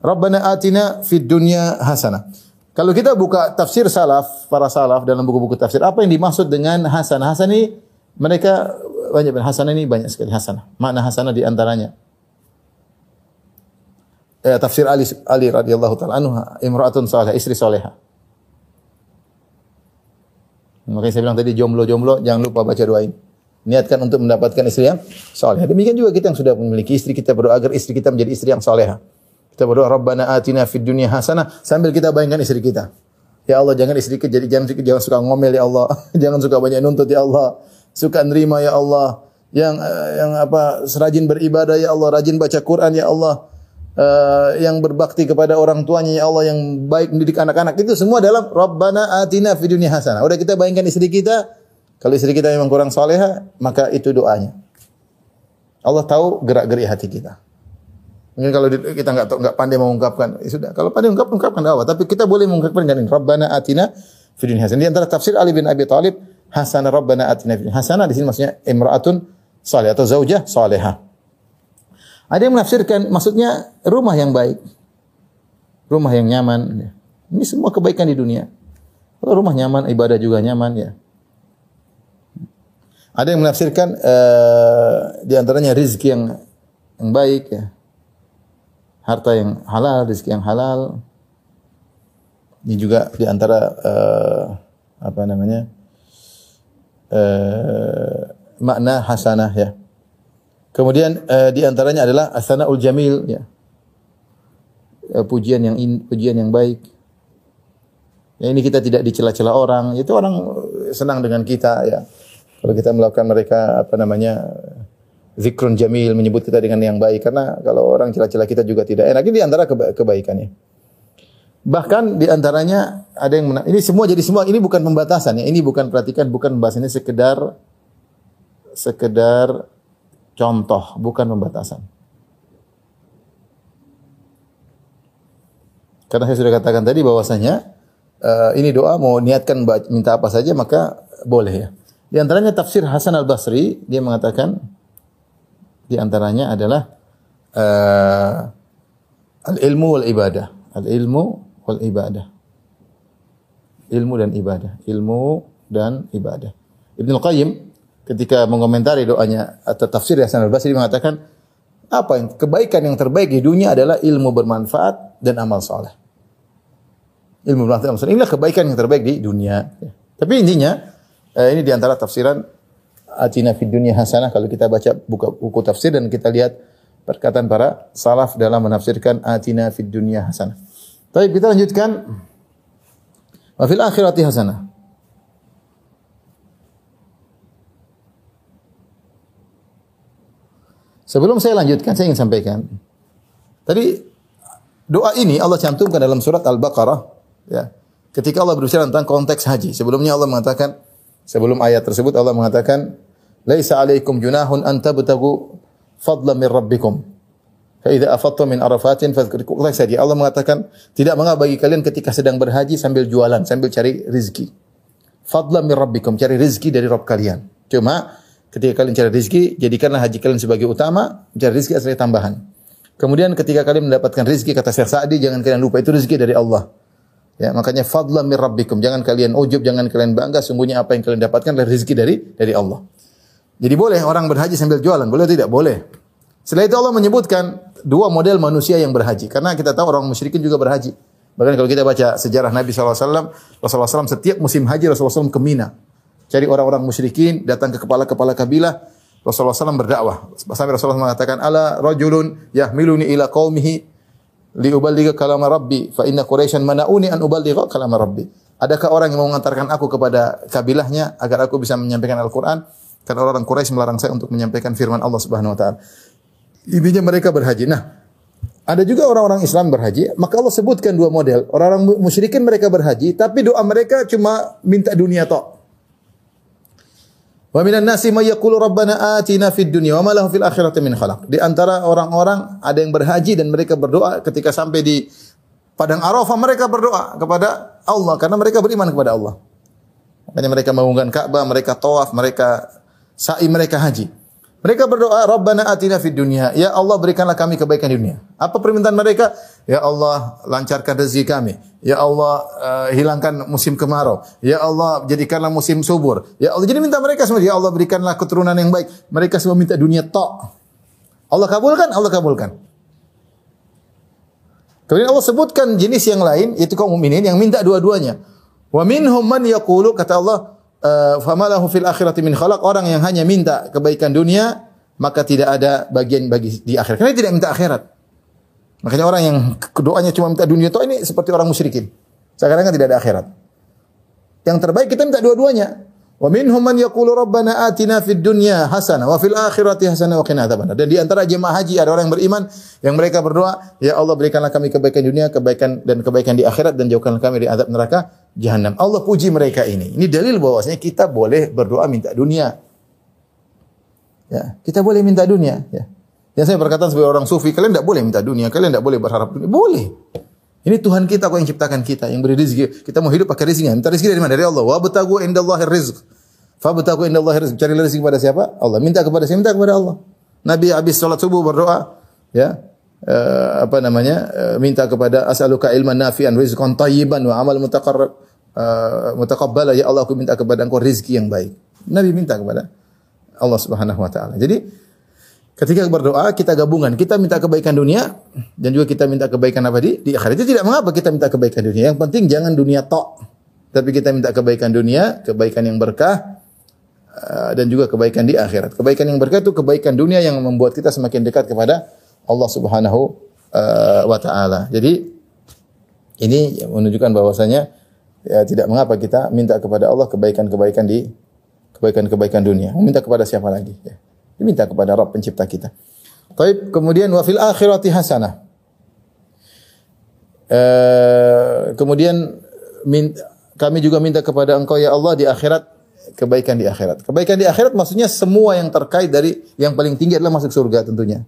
Rabbana atina fid dunya hasanah. Kalau kita buka tafsir salaf, para salaf dalam buku-buku tafsir, apa yang dimaksud dengan hasan? Hasan ini mereka banyak hasan ini banyak sekali hasan. Makna hasanah di antaranya. Eh, tafsir Ali Ali radhiyallahu taala anhu imraatun salihah, istri salihah. Makanya saya bilang tadi jomblo-jomblo jangan lupa baca doa ini. Niatkan untuk mendapatkan istri yang salihah. Demikian juga kita yang sudah memiliki istri kita berdoa agar istri kita menjadi istri yang salihah. Kita berdoa Rabbana atina fid dunya hasanah sambil kita bayangkan istri kita. Ya Allah jangan istri kita jadi jangan, jangan suka ngomel ya Allah. jangan suka banyak nuntut ya Allah. Suka nerima ya Allah. Yang eh, yang apa serajin beribadah ya Allah, rajin baca Quran ya Allah. Uh, yang berbakti kepada orang tuanya ya Allah yang baik mendidik anak-anak itu semua dalam Rabbana atina fid dunya hasanah. Udah kita bayangkan istri kita kalau istri kita memang kurang soleha maka itu doanya. Allah tahu gerak-gerik hati kita. Mungkin kalau kita nggak nggak pandai mengungkapkan, ya sudah. Kalau pandai mengungkapkan, ungkapkan dakwah. Tapi kita boleh mengungkapkan dengan. Rabbana atina fid dunya hasanah. Di antara tafsir Ali bin Abi Thalib, hasanah Rabbana atina fid hasanah di sini maksudnya imraatun salih atau zaujah salihah. Ada yang menafsirkan maksudnya rumah yang baik. Rumah yang nyaman. Ini semua kebaikan di dunia. Kalau rumah nyaman, ibadah juga nyaman ya. Ada yang menafsirkan uh, di antaranya rizki yang yang baik ya harta yang halal, rezeki yang halal. Ini juga di antara uh, apa namanya? Uh, makna hasanah ya. Kemudian uh, di antaranya adalah asanaul jamil ya. Uh, pujian yang in, pujian yang baik. Ya, ini kita tidak dicela-cela orang, itu orang senang dengan kita ya. Kalau kita melakukan mereka apa namanya zikrun jamil menyebut kita dengan yang baik karena kalau orang celah-celah kita juga tidak enak ini di antara keba kebaikannya. Bahkan di antaranya ada yang menang. Ini semua jadi semua ini bukan pembatasan ya. Ini bukan perhatikan bukan pembahasan ini sekedar sekedar contoh, bukan pembatasan. Karena saya sudah katakan tadi bahwasanya uh, ini doa mau niatkan minta apa saja maka boleh ya. Di antaranya tafsir Hasan Al Basri dia mengatakan di antaranya adalah uh, al-ilmu wal ibadah. Al-ilmu wal ibadah. Ilmu dan ibadah. Ilmu dan ibadah. Ibnu Qayyim ketika mengomentari doanya atau tafsir Hasan al-Basri mengatakan apa yang kebaikan yang terbaik di dunia adalah ilmu bermanfaat dan amal saleh. Ilmu bermanfaat dan amal saleh. Inilah kebaikan yang terbaik di dunia. Tapi intinya eh, ini di antara tafsiran atina fid dunya hasanah kalau kita baca buka buku tafsir dan kita lihat perkataan para salaf dalam menafsirkan atina fid dunya hasanah. Baik, kita lanjutkan. Wa fil akhirati hasanah. Sebelum saya lanjutkan, saya ingin sampaikan. Tadi doa ini Allah cantumkan dalam surat Al-Baqarah, ya. Ketika Allah berbicara tentang konteks haji, sebelumnya Allah mengatakan Sebelum ayat tersebut Allah mengatakan, "Laisa 'alaikum junahun an tabtagu fadlan min rabbikum." Fa idza afattum min arafatin fadhkurullaha saja. Allah mengatakan, tidak mengapa bagi kalian ketika sedang berhaji sambil jualan, sambil cari rezeki. Fadlan min rabbikum, cari rezeki dari Rabb kalian. Cuma ketika kalian cari rezeki, jadikanlah haji kalian sebagai utama, cari rezeki asli tambahan. Kemudian ketika kalian mendapatkan rezeki kata Syekh Sa'di jangan kalian lupa itu rezeki dari Allah. Ya, makanya fadlan mir rabbikum. Jangan kalian ujub, jangan kalian bangga. Sungguhnya apa yang kalian dapatkan adalah rezeki dari dari Allah. Jadi boleh orang berhaji sambil jualan, boleh tidak? Boleh. Setelah itu Allah menyebutkan dua model manusia yang berhaji. Karena kita tahu orang musyrikin juga berhaji. Bahkan kalau kita baca sejarah Nabi SAW, Rasulullah SAW setiap musim haji Rasulullah SAW ke Mina. Cari orang-orang musyrikin, datang ke kepala-kepala kabilah, Rasulullah SAW berdakwah. Sampai Rasulullah mengatakan, Ala rajulun yahmiluni ila qawmihi liuballigha kalama rabbi fa inna quraisyan mana'uni an uballigha kalama rabbi. Adakah orang yang mau mengantarkan aku kepada kabilahnya agar aku bisa menyampaikan Al-Qur'an? Karena orang Quraisy melarang saya untuk menyampaikan firman Allah Subhanahu wa taala. Intinya mereka berhaji. Nah, ada juga orang-orang Islam berhaji, maka Allah sebutkan dua model. Orang-orang musyrikin mereka berhaji, tapi doa mereka cuma minta dunia tok. Wa minan nasi may yaqulu rabbana atina fid dunya wa ma lahu fil akhirati min khalaq. Di antara orang-orang ada yang berhaji dan mereka berdoa ketika sampai di padang Arafah mereka berdoa kepada Allah karena mereka beriman kepada Allah. Makanya mereka membangun Ka'bah, mereka tawaf, mereka sa'i, mereka haji. Mereka berdoa, Rabbana atina fid dunya. Ya Allah berikanlah kami kebaikan dunia. Apa permintaan mereka? Ya Allah lancarkan rezeki kami. Ya Allah uh, hilangkan musim kemarau. Ya Allah jadikanlah musim subur. Ya Allah jadi minta mereka semua. Ya Allah berikanlah keturunan yang baik. Mereka semua minta dunia tok. Allah kabulkan, Allah kabulkan. Kemudian Allah sebutkan jenis yang lain yaitu kaum mukminin yang minta dua-duanya. Wa minhum man yaqulu kata Allah famalahu fil akhirati min khalaq orang yang hanya minta kebaikan dunia maka tidak ada bagian bagi di akhirat. Karena tidak minta akhirat. Makanya orang yang doanya cuma minta dunia itu ini seperti orang musyrikin. Sekarang kan tidak ada akhirat. Yang terbaik kita minta dua-duanya. Wa minhum man yaqulu rabbana atina fid dunya hasanah wa fil akhirati hasanah wa qina adzabannar. Dan di antara jemaah haji ada orang yang beriman yang mereka berdoa, ya Allah berikanlah kami kebaikan dunia, kebaikan dan kebaikan di akhirat dan jauhkanlah kami dari azab neraka jahanam. Allah puji mereka ini. Ini dalil bahwasanya kita boleh berdoa minta dunia. Ya, kita boleh minta dunia, ya. Yang saya berkata sebagai orang sufi, kalian tidak boleh minta dunia, kalian tidak boleh berharap dunia. Boleh. Ini Tuhan kita kok yang ciptakan kita, yang beri rezeki. Kita mau hidup pakai rezeki. Minta rezeki dari mana? Dari Allah. Wa betagu indallahi rizq. Fa betagu indallahi rizq. Cari rezeki kepada siapa? Allah. Minta kepada siapa? Minta kepada Allah. Nabi habis salat subuh berdoa, ya. Uh, apa namanya? Uh, minta kepada as'aluka ilman nafi'an rizqan tayyiban wa amal mutaqarrab uh, mutaqabbala ya Allah aku minta kepada engkau rezeki yang baik. Nabi minta kepada Allah Subhanahu wa taala. Jadi Ketika berdoa kita gabungan, kita minta kebaikan dunia dan juga kita minta kebaikan apa di di akhirat. Itu tidak mengapa kita minta kebaikan dunia. Yang penting jangan dunia tok. Tapi kita minta kebaikan dunia, kebaikan yang berkah uh, dan juga kebaikan di akhirat. Kebaikan yang berkah itu kebaikan dunia yang membuat kita semakin dekat kepada Allah Subhanahu uh, wa taala. Jadi ini menunjukkan bahwasanya ya, tidak mengapa kita minta kepada Allah kebaikan-kebaikan di kebaikan-kebaikan dunia. Minta kepada siapa lagi? Ya. Diminta kepada Rabb pencipta kita. Taib kemudian wa fil akhirati hasanah. Uh, kemudian min, kami juga minta kepada Engkau ya Allah di akhirat kebaikan di akhirat. Kebaikan di akhirat maksudnya semua yang terkait dari yang paling tinggi adalah masuk surga tentunya.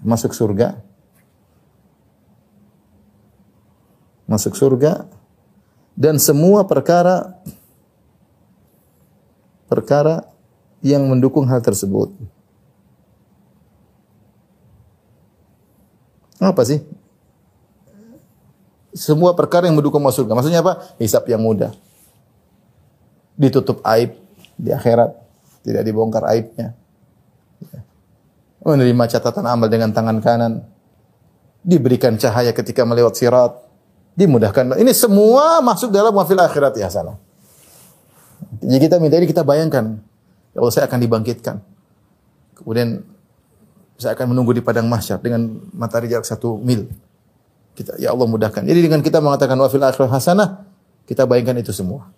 Masuk surga. Masuk surga dan semua perkara perkara yang mendukung hal tersebut. Apa sih? Semua perkara yang mendukung masuk surga. Maksudnya apa? Hisap yang mudah. Ditutup aib di akhirat. Tidak dibongkar aibnya. Menerima catatan amal dengan tangan kanan. Diberikan cahaya ketika melewat sirat. Dimudahkan. Ini semua masuk dalam wafil akhirat ya salah. Jadi kita minta ini kita bayangkan Ya Allah saya akan dibangkitkan. Kemudian saya akan menunggu di padang mahsyar dengan matahari jarak satu mil. Kita, ya Allah mudahkan. Jadi dengan kita mengatakan wafil akhir hasanah, kita bayangkan itu semua.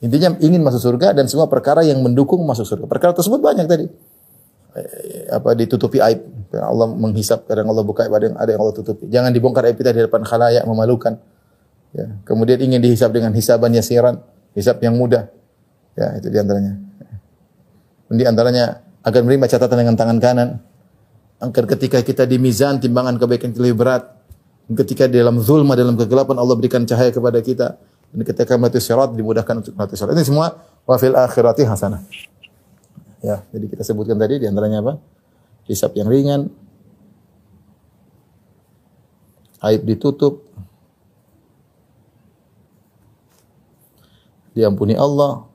Intinya ingin masuk surga dan semua perkara yang mendukung masuk surga. Perkara tersebut banyak tadi. Eh, apa ditutupi aib. Allah menghisap, kadang Allah buka ada yang ada yang Allah tutupi. Jangan dibongkar aib kita di depan khalayak memalukan. Ya, kemudian ingin dihisap dengan hisaban yasiran, hisap yang mudah. Ya, itu di antaranya. Di antaranya agar menerima catatan dengan tangan kanan. Agar ketika kita di mizan timbangan kebaikan kita lebih berat. Ketika di dalam zulma dalam kegelapan Allah berikan cahaya kepada kita. Dan ketika mati syarat dimudahkan untuk mati syarat. Ini semua wafil akhirati hasanah. Ya, jadi kita sebutkan tadi di antaranya apa? Hisab yang ringan. Aib ditutup. Diampuni Allah.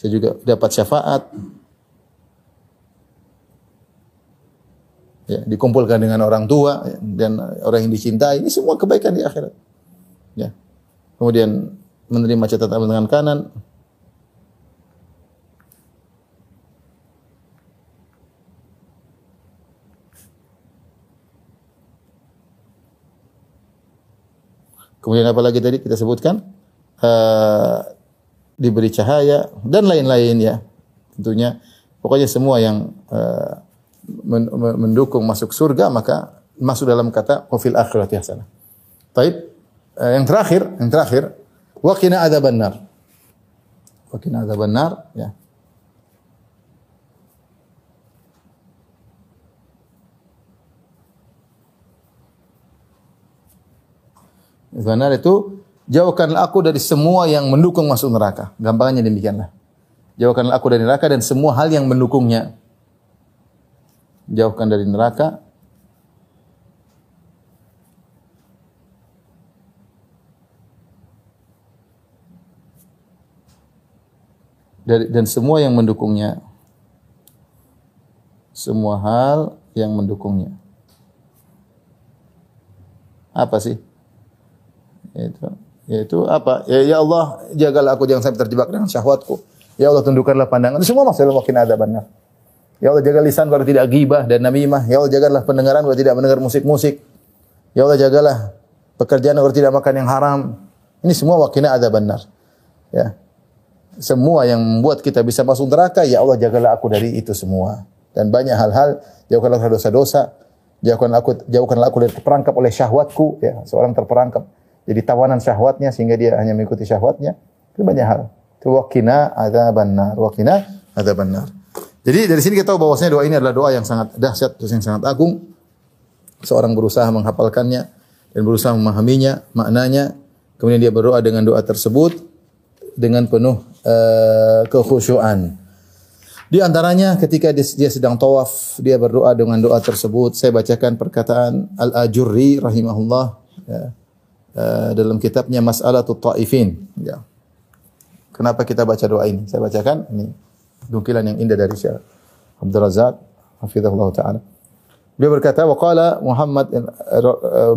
Saya juga dapat syafaat. dikumpulkan dengan orang tua ya, dan orang yang dicintai. Ini semua kebaikan di akhirat. Ya. Kemudian menerima catatan dengan kanan. Kemudian apa lagi tadi kita sebutkan? Uh, diberi cahaya dan lain-lain ya. Tentunya pokoknya semua yang uh, mendukung masuk surga maka masuk dalam kata qafil akhirati hasanah. Baik, uh, yang terakhir, yang terakhir wa qina adzaban nar. Wa qina adzaban nar ya. Benar itu jauhkanlah aku dari semua yang mendukung masuk neraka. Gampangnya demikianlah. Jauhkanlah aku dari neraka dan semua hal yang mendukungnya. Jauhkan dari neraka dari, dan semua yang mendukungnya. Semua hal yang mendukungnya. Apa sih? Itu. Yaitu apa? Ya, ya Allah, jagalah aku jangan sampai terjebak dengan syahwatku. Ya Allah, tundukkanlah pandangan. Itu semua masalah makin ada benar. Ya Allah, jaga lisan agar tidak gibah dan namimah. Ya Allah, jagalah pendengaran agar tidak mendengar musik-musik. Ya Allah, jagalah pekerjaan agar tidak makan yang haram. Ini semua wakina ada benar. Ya. Semua yang membuat kita bisa masuk neraka, ya Allah jagalah aku dari itu semua. Dan banyak hal-hal, jauhkanlah dosa-dosa, jauhkanlah aku, jauhkanlah aku dari terperangkap oleh syahwatku, ya, seorang terperangkap jadi tawanan syahwatnya sehingga dia hanya mengikuti syahwatnya. Itu banyak hal. Itu wakina ada benar. Wakina ada benar. Jadi dari sini kita tahu bahwasanya doa ini adalah doa yang sangat dahsyat, doa yang sangat agung. Seorang berusaha menghafalkannya dan berusaha memahaminya, maknanya. Kemudian dia berdoa dengan doa tersebut dengan penuh uh, kekhusyuan. Di antaranya ketika dia sedang tawaf, dia berdoa dengan doa tersebut. Saya bacakan perkataan Al-Ajurri rahimahullah. Ya. Eh, dalam kitabnya Mas'alatul Ta'ifin. Ya. Kenapa kita baca doa ini? Saya bacakan ini dukilan yang indah dari Syekh Abdul Razak hafizahullah taala. Beliau berkata wa qala Muhammad eh,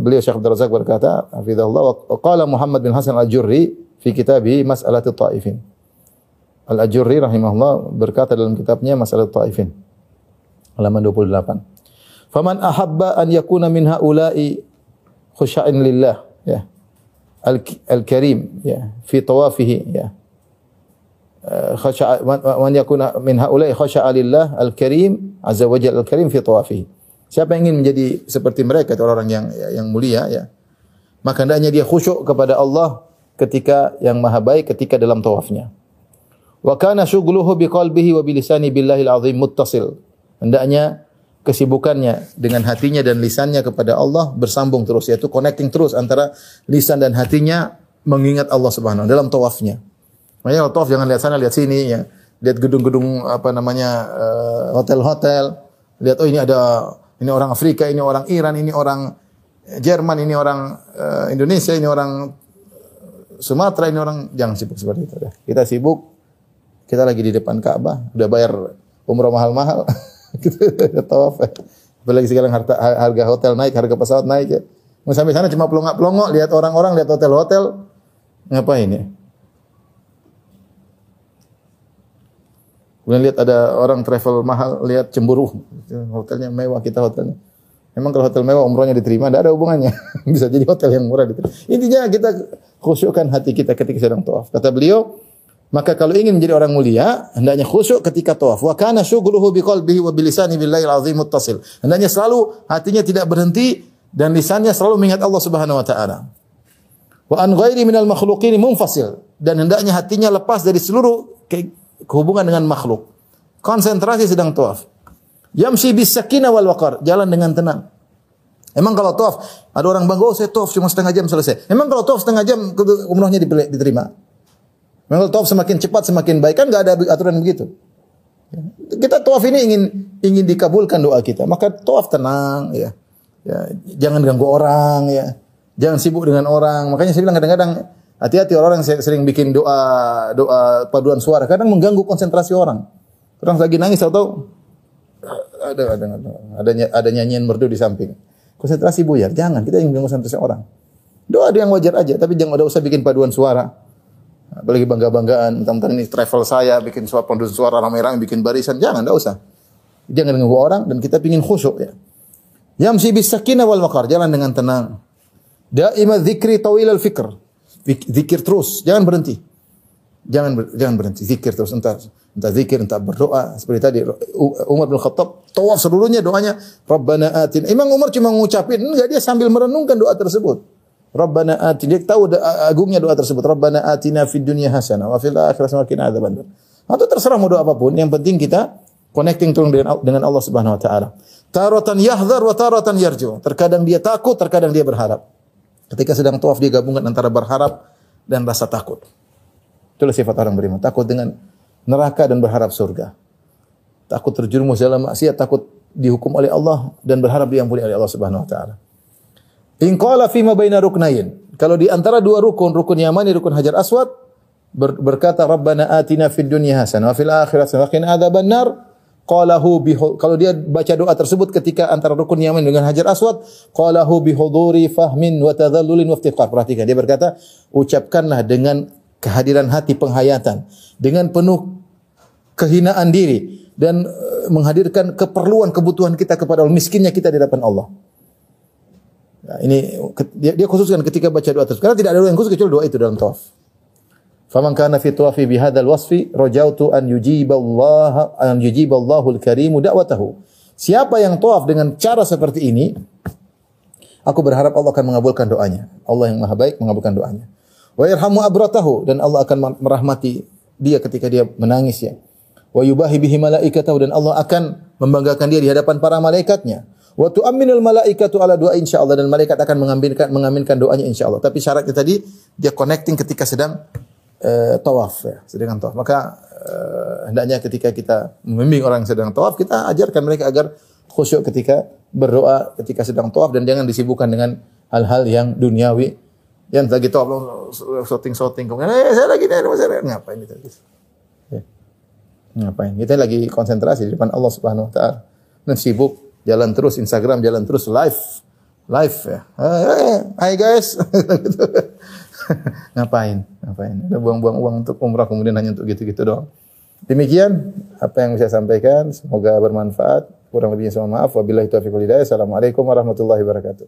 beliau Syekh Abdul Razak berkata hafizahullah wa qala Muhammad bin Hasan Al-Jurri fi kitabi Mas'alatul Ta'ifin. Al-Ajurri rahimahullah berkata dalam kitabnya Mas'alatul Ta'ifin halaman 28. Faman ahabba an yakuna min haula'i khusya'in lillah ya. Al-karim ya. Fi tawafihi ya. Eh, khasha man yakuna min haula'i khasha'a lillah al-karim azza wa jalla al-karim fi tawafihi. Siapa yang ingin menjadi seperti mereka orang-orang yang yang mulia ya. Maka hendaknya dia khusyuk kepada Allah ketika yang maha baik ketika dalam tawafnya. Wa kana syughluhu biqalbihi wa bilisani billahil azim muttasil. Hendaknya kesibukannya dengan hatinya dan lisannya kepada Allah bersambung terus yaitu connecting terus antara lisan dan hatinya mengingat Allah Subhanahu dalam tawafnya. Makanya kalau tawaf jangan lihat sana lihat sini ya. Lihat gedung-gedung apa namanya eh, hotel-hotel, lihat oh ini ada ini orang Afrika, ini orang Iran, ini orang Jerman, ini orang uh, Indonesia, ini orang Sumatera, ini orang jangan sibuk seperti itu. Kita sibuk kita lagi di depan Ka'bah, udah bayar umroh mahal-mahal. tawaf. Apalagi sekarang harga, harga hotel naik, harga pesawat naik ya. Mau sampai sana cuma pelongok-pelongok, lihat orang-orang, lihat hotel-hotel, ngapain ya? Kemudian lihat ada orang travel mahal, lihat cemburu. Hotelnya mewah, kita hotelnya. Memang kalau hotel mewah umrohnya diterima, tidak ada hubungannya. Bisa jadi hotel yang murah diterima. Intinya kita khusyukkan hati kita ketika sedang tawaf. Kata beliau, maka kalau ingin menjadi orang mulia, hendaknya khusyuk ketika tawaf. Wa kana syughluhu biqalbihi wa bilisani billahi azim muttasil. Hendaknya selalu hatinya tidak berhenti dan lisannya selalu mengingat Allah Subhanahu wa taala. Wa an ghairi minal makhluqin munfasil dan hendaknya hatinya lepas dari seluruh ke kehubungan dengan makhluk. Konsentrasi sedang tawaf. Yamshi bis sakinah wal waqar, jalan dengan tenang. Emang kalau tawaf, ada orang bangga, oh saya tawaf cuma setengah jam selesai. Emang kalau tawaf setengah jam umrohnya diterima? Memang tawaf semakin cepat semakin baik kan nggak ada aturan begitu. Kita tawaf ini ingin ingin dikabulkan doa kita, maka tawaf tenang ya. Ya, jangan ganggu orang ya. Jangan sibuk dengan orang. Makanya saya bilang kadang-kadang hati-hati orang yang sering bikin doa doa paduan suara kadang mengganggu konsentrasi orang. Orang lagi nangis atau ada ada ada ada, ada nyanyian merdu di samping. Konsentrasi buyar, jangan kita ingin konsentrasi orang. Doa ada yang wajar aja, tapi jangan ada usah bikin paduan suara. Apalagi bangga-banggaan, tentang ini travel saya, bikin suara paduan suara ramai-ramai, bikin barisan, jangan, enggak usah. Jangan ganggu orang dan kita pingin khusyuk ya. Yamsi bis sakinah wal waqar, jalan dengan tenang. Daima dzikri tawil al fikr. Zikir terus, jangan berhenti. Jangan ber, jangan berhenti, zikir terus entah entah zikir, entah berdoa seperti tadi Umar bin Khattab tawaf seluruhnya doanya Rabbana atin. Imam Umar cuma ngucapin, enggak dia sambil merenungkan doa tersebut. Rabbana atina. Dia tahu agungnya doa tersebut. Rabbana atina fid dunya hasanah wa fil akhirati hasanah wa qina adzabannar. Atau terserah mau doa apa pun, yang penting kita connecting terus dengan dengan Allah Subhanahu wa taala. Taratan yahdhar wa taratan yarju. Terkadang dia takut, terkadang dia berharap. Ketika sedang tawaf dia gabungan antara berharap dan rasa takut. Itulah sifat orang beriman. Takut dengan neraka dan berharap surga. Takut terjerumus dalam maksiat, takut dihukum oleh Allah dan berharap diampuni oleh Allah Subhanahu wa taala. In qala fi ma baina ruknayn. Kalau di antara dua rukun, rukun Yamani, rukun Hajar Aswad, ber, berkata Rabbana atina fid dunya hasanah wa fil akhirati hasanah wa qina adzabannar. Qalahu bi kalau dia baca doa tersebut ketika antara rukun Yaman dengan Hajar Aswad, qalahu bi huduri fahmin wa tadhallulin wa iftiqar. Perhatikan dia berkata, ucapkanlah dengan kehadiran hati penghayatan, dengan penuh kehinaan diri dan uh, menghadirkan keperluan kebutuhan kita kepada Allah, miskinnya kita di hadapan Allah. Nah, ini dia, dia khususkan ketika baca doa tersebut. Karena tidak ada doa yang khusus kecuali doa itu dalam tawaf. Faman kana fi tawafi bi hadzal wasfi rajautu an yujiballah an yujiballahu al-karimu da'watahu. Siapa yang tawaf dengan cara seperti ini, aku berharap Allah akan mengabulkan doanya. Allah yang Maha Baik mengabulkan doanya. Wa yarhamu abratahu dan Allah akan merahmati dia ketika dia menangis ya. Wa yubahi bihi malaikatahu dan Allah akan membanggakan dia di hadapan para malaikatnya. Wa tu'minul malaikatu ala doa insyaallah dan malaikat akan mengaminkan mengaminkan doanya insyaallah. Tapi syaratnya tadi dia connecting ketika sedang uh, tawaf ya, sedang tawaf. Maka uh, hendaknya ketika kita membimbing orang yang sedang tawaf, kita ajarkan mereka agar khusyuk ketika berdoa ketika sedang tawaf dan jangan disibukkan dengan hal-hal yang duniawi. Yang lagi tawaf shooting-shooting kemudian eh saya lagi nih saya ngapain itu? Ya. Ngapain? Kita lagi konsentrasi di depan Allah Subhanahu wa taala. Dan sibuk jalan terus Instagram, jalan terus live. Live ya. Hai guys. ngapain? Ngapain? Udah buang-buang uang untuk umrah kemudian hanya untuk gitu-gitu doang. Demikian apa yang bisa sampaikan. Semoga bermanfaat. Kurang lebihnya semua maaf. Wabillahi taufiq wal hidayah. Assalamualaikum warahmatullahi wabarakatuh.